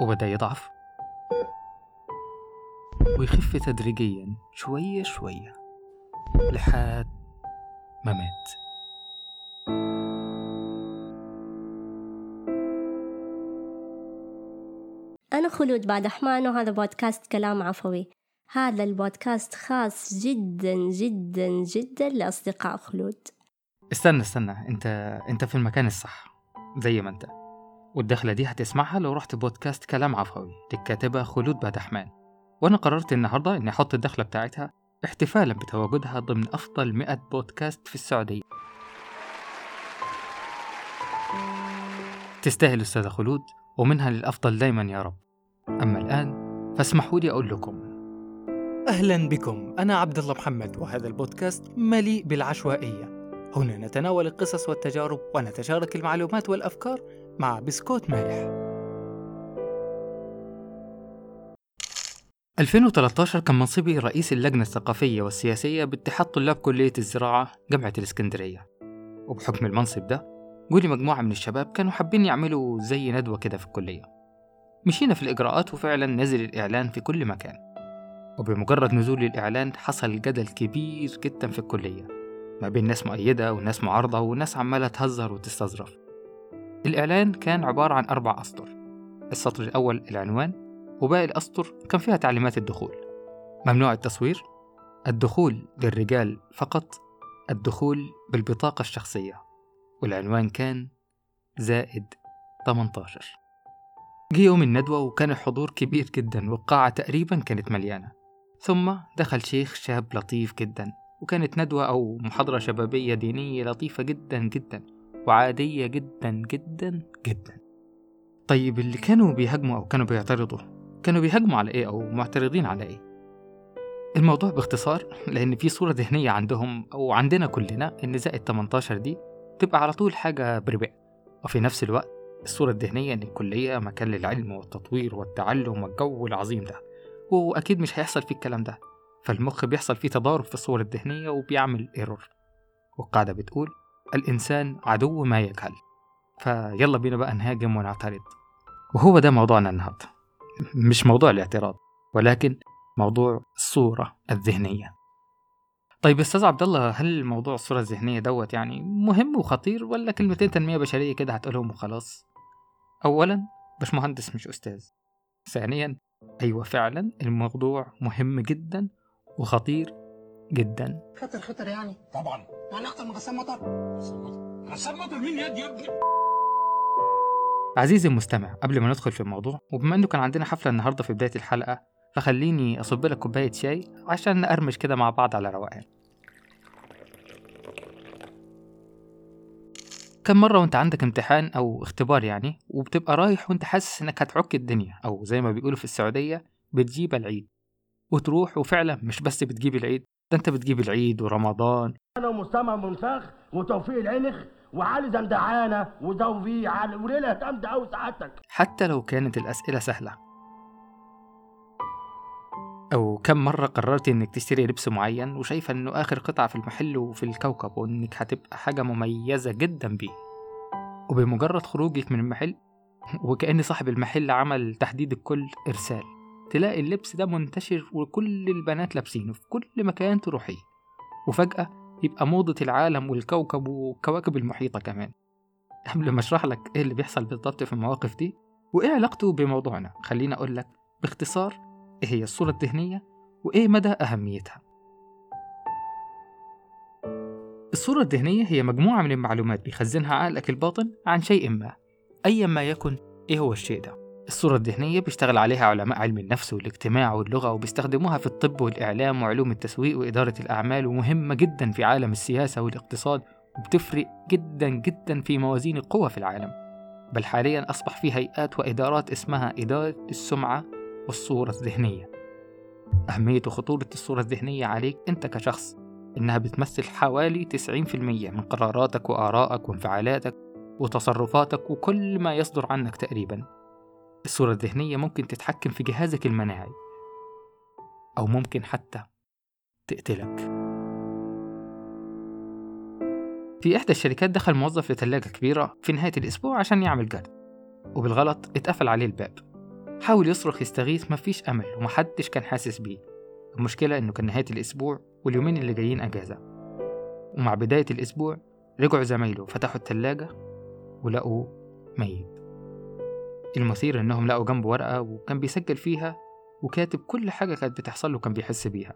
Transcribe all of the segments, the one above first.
وبدأ يضعف. ويخف تدريجيا شوية شوية لحد ما مات. أنا خلود بعد أحمان وهذا بودكاست كلام عفوي. هذا البودكاست خاص جدا جدا جدا لأصدقاء خلود. استنى استنى أنت أنت في المكان الصح زي ما أنت. والدخلة دي هتسمعها لو رحت بودكاست كلام عفوي للكاتبة خلود بادحمان وأنا قررت النهاردة إني أحط الدخلة بتاعتها احتفالا بتواجدها ضمن أفضل 100 بودكاست في السعودية. تستاهل أستاذة خلود ومنها للأفضل دايما يا رب. أما الآن فاسمحوا لي أقول لكم. أهلا بكم. أنا عبد الله محمد وهذا البودكاست مليء بالعشوائية. هنا نتناول القصص والتجارب ونتشارك المعلومات والأفكار مع بسكوت مالح 2013 كان منصبي رئيس اللجنة الثقافية والسياسية باتحاد طلاب كلية الزراعة جامعة الإسكندرية. وبحكم المنصب ده جولي مجموعة من الشباب كانوا حابين يعملوا زي ندوة كده في الكلية. مشينا في الإجراءات وفعلا نزل الإعلان في كل مكان. وبمجرد نزول الإعلان حصل جدل كبير جدا في الكلية. ما بين ناس مؤيدة وناس معارضة وناس عمالة تهزر وتستظرف. الإعلان كان عبارة عن أربع أسطر. السطر الأول العنوان وباقي الأسطر كان فيها تعليمات الدخول. ممنوع التصوير الدخول للرجال فقط الدخول بالبطاقة الشخصية. والعنوان كان زائد 18 جه يوم الندوة وكان الحضور كبير جدا والقاعة تقريبا كانت مليانة. ثم دخل شيخ شاب لطيف جدا وكانت ندوة أو محاضرة شبابية دينية لطيفة جدا جدا. وعادية جدا جدا جدا. طيب اللي كانوا بيهاجموا أو كانوا بيعترضوا كانوا بيهاجموا على إيه أو معترضين على إيه؟ الموضوع باختصار لأن في صورة ذهنية عندهم أو عندنا كلنا إن زائد 18 دي تبقى على طول حاجة بربع. وفي نفس الوقت الصورة الذهنية إن الكلية مكان للعلم والتطوير والتعلم والجو العظيم ده. وأكيد مش هيحصل فيه الكلام ده. فالمخ بيحصل فيه تضارب في الصور الذهنية وبيعمل ايرور والقاعدة بتقول الإنسان عدو ما يجهل فيلا بينا بقى نهاجم ونعترض. وهو ده موضوعنا النهاردة. مش موضوع الاعتراض ولكن موضوع الصورة الذهنية. طيب أستاذ عبد الله هل موضوع الصورة الذهنية دوت يعني مهم وخطير ولا كلمتين تنمية بشرية كده هتقولهم وخلاص؟ أولا باش مهندس مش أستاذ. ثانيا أيوة فعلا الموضوع مهم جدا وخطير جدا. خطر خطر يعني؟ طبعا. يعني أكتر من غسان مطر؟ غسان مطر مين يد يا ابني عزيزي المستمع قبل ما ندخل في الموضوع وبما إنه كان عندنا حفلة النهاردة في بداية الحلقة فخليني أصب لك كوباية شاي عشان نقرمش كده مع بعض على روقان. كم مرة وأنت عندك امتحان أو اختبار يعني وبتبقى رايح وأنت حاسس إنك هتعك الدنيا أو زي ما بيقولوا في السعودية بتجيب العيد. وتروح وفعلا مش بس بتجيب العيد ده انت بتجيب العيد ورمضان. أنا ومسامة منفخ وتوفيق العنخ وعلي زندعانة وزوفي علي وليلة جامدة أوي سعادتك حتى لو كانت الأسئلة سهلة. أو كم مرة قررت إنك تشتري لبس معين وشايفة إنه آخر قطعة في المحل وفي الكوكب وإنك هتبقى حاجة مميزة جدا بيه. وبمجرد خروجك من المحل وكأن صاحب المحل عمل تحديد الكل إرسال. تلاقي اللبس ده منتشر وكل البنات لابسينه في كل مكان تروحيه. وفجأة يبقى موضة العالم والكوكب والكواكب المحيطة كمان. قبل ما أشرح لك إيه اللي بيحصل بالضبط في المواقف دي وإيه علاقته بموضوعنا خليني أقول لك باختصار إيه هي الصورة الذهنية وإيه مدى أهميتها. الصورة الذهنية هي مجموعة من المعلومات بيخزنها عقلك الباطن عن شيء ما أيا ما يكن إيه هو الشيء ده. الصورة الذهنية بيشتغل عليها علماء علم النفس والاجتماع واللغة وبيستخدموها في الطب والإعلام وعلوم التسويق وإدارة الأعمال ومهمة جدا في عالم السياسة والاقتصاد وبتفرق جدا جدا في موازين القوى في العالم. بل حاليا أصبح في هيئات وإدارات اسمها إدارة السمعة والصورة الذهنية. أهمية وخطورة الصورة الذهنية عليك أنت كشخص إنها بتمثل حوالي 90% من قراراتك وآرائك وانفعالاتك وتصرفاتك وكل ما يصدر عنك تقريبا. الصورة الذهنية ممكن تتحكم في جهازك المناعي أو ممكن حتى تقتلك. في إحدى الشركات دخل موظف لثلاجة كبيرة في نهاية الأسبوع عشان يعمل جرد وبالغلط اتقفل عليه الباب. حاول يصرخ يستغيث مفيش أمل ومحدش كان حاسس بيه. المشكلة إنه كان نهاية الأسبوع واليومين اللي جايين أجازة. ومع بداية الأسبوع رجعوا زمايله فتحوا التلاجة ولقوا ميت. المثير إنهم لقوا جنبه ورقة وكان بيسجل فيها وكاتب كل حاجة كانت بتحصل له كان بيحس بيها.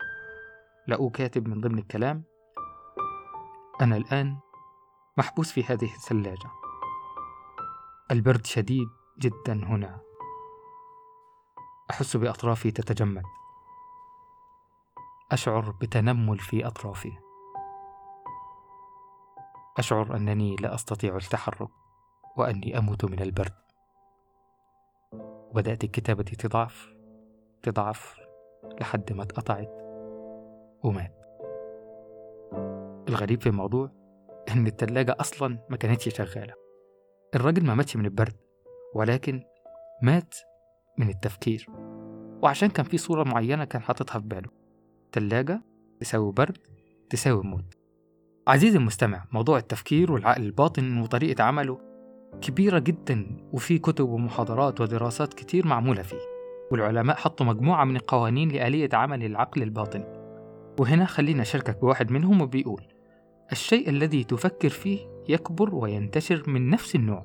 لقوه كاتب من ضمن الكلام أنا الآن محبوس في هذه الثلاجة. البرد شديد جدا هنا. أحس بأطرافي تتجمد. أشعر بتنمل في أطرافي. أشعر أنني لا أستطيع التحرك وأني أموت من البرد. وبدأت الكتابة تضعف تضعف لحد ما اتقطعت ومات. الغريب في الموضوع إن التلاجة أصلا ما كانتش شغالة. الراجل ما ماتش من البرد ولكن مات من التفكير. وعشان كان في صورة معينة كان حاططها في باله. تلاجة تساوي برد تساوي موت. عزيزي المستمع موضوع التفكير والعقل الباطن وطريقة عمله كبيرة جدا وفي كتب ومحاضرات ودراسات كتير معمولة فيه. والعلماء حطوا مجموعة من القوانين لآلية عمل العقل الباطني وهنا خلينا أشاركك بواحد منهم وبيقول الشيء الذي تفكر فيه يكبر وينتشر من نفس النوع.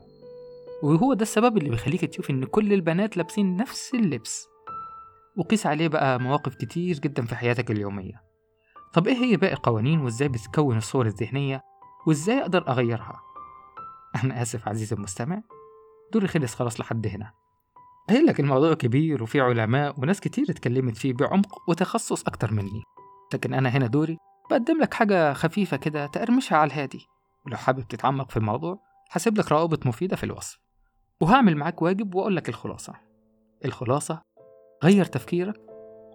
وهو ده السبب اللي بيخليك تشوف إن كل البنات لابسين نفس اللبس. وقيس عليه بقى مواقف كتير جدا في حياتك اليومية. طب إيه هي باقي القوانين وإزاي بتكون الصور الذهنية وإزاي أقدر أغيرها؟ أنا آسف عزيزي المستمع. دوري خلص خلاص لحد هنا. قايل لك الموضوع كبير وفي علماء وناس كتير اتكلمت فيه بعمق وتخصص أكتر مني. لكن أنا هنا دوري بقدم لك حاجة خفيفة كده تقرمشها على الهادي. ولو حابب تتعمق في الموضوع هسيب لك روابط مفيدة في الوصف. وهعمل معاك واجب وأقول لك الخلاصة. الخلاصة غير تفكيرك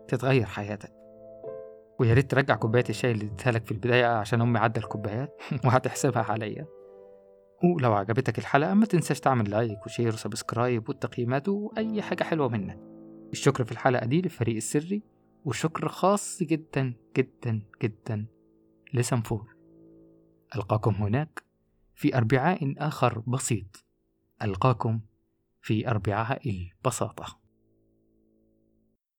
تتغير حياتك. ويا ريت ترجع كوباية الشاي اللي اديتها لك في البداية عشان أمي عادة الكوبايات وهتحسبها عليا. ولو عجبتك الحلقة ما تنساش تعمل like و share و subscribe والتقييمات وأي حاجة حلوة منك. الشكر في الحلقة دي للفريق السري وشكر خاص جدا جدا جدا لسنفور. ألقاكم هناك في أربعاء آخر بسيط. ألقاكم في أربعاء البساطة.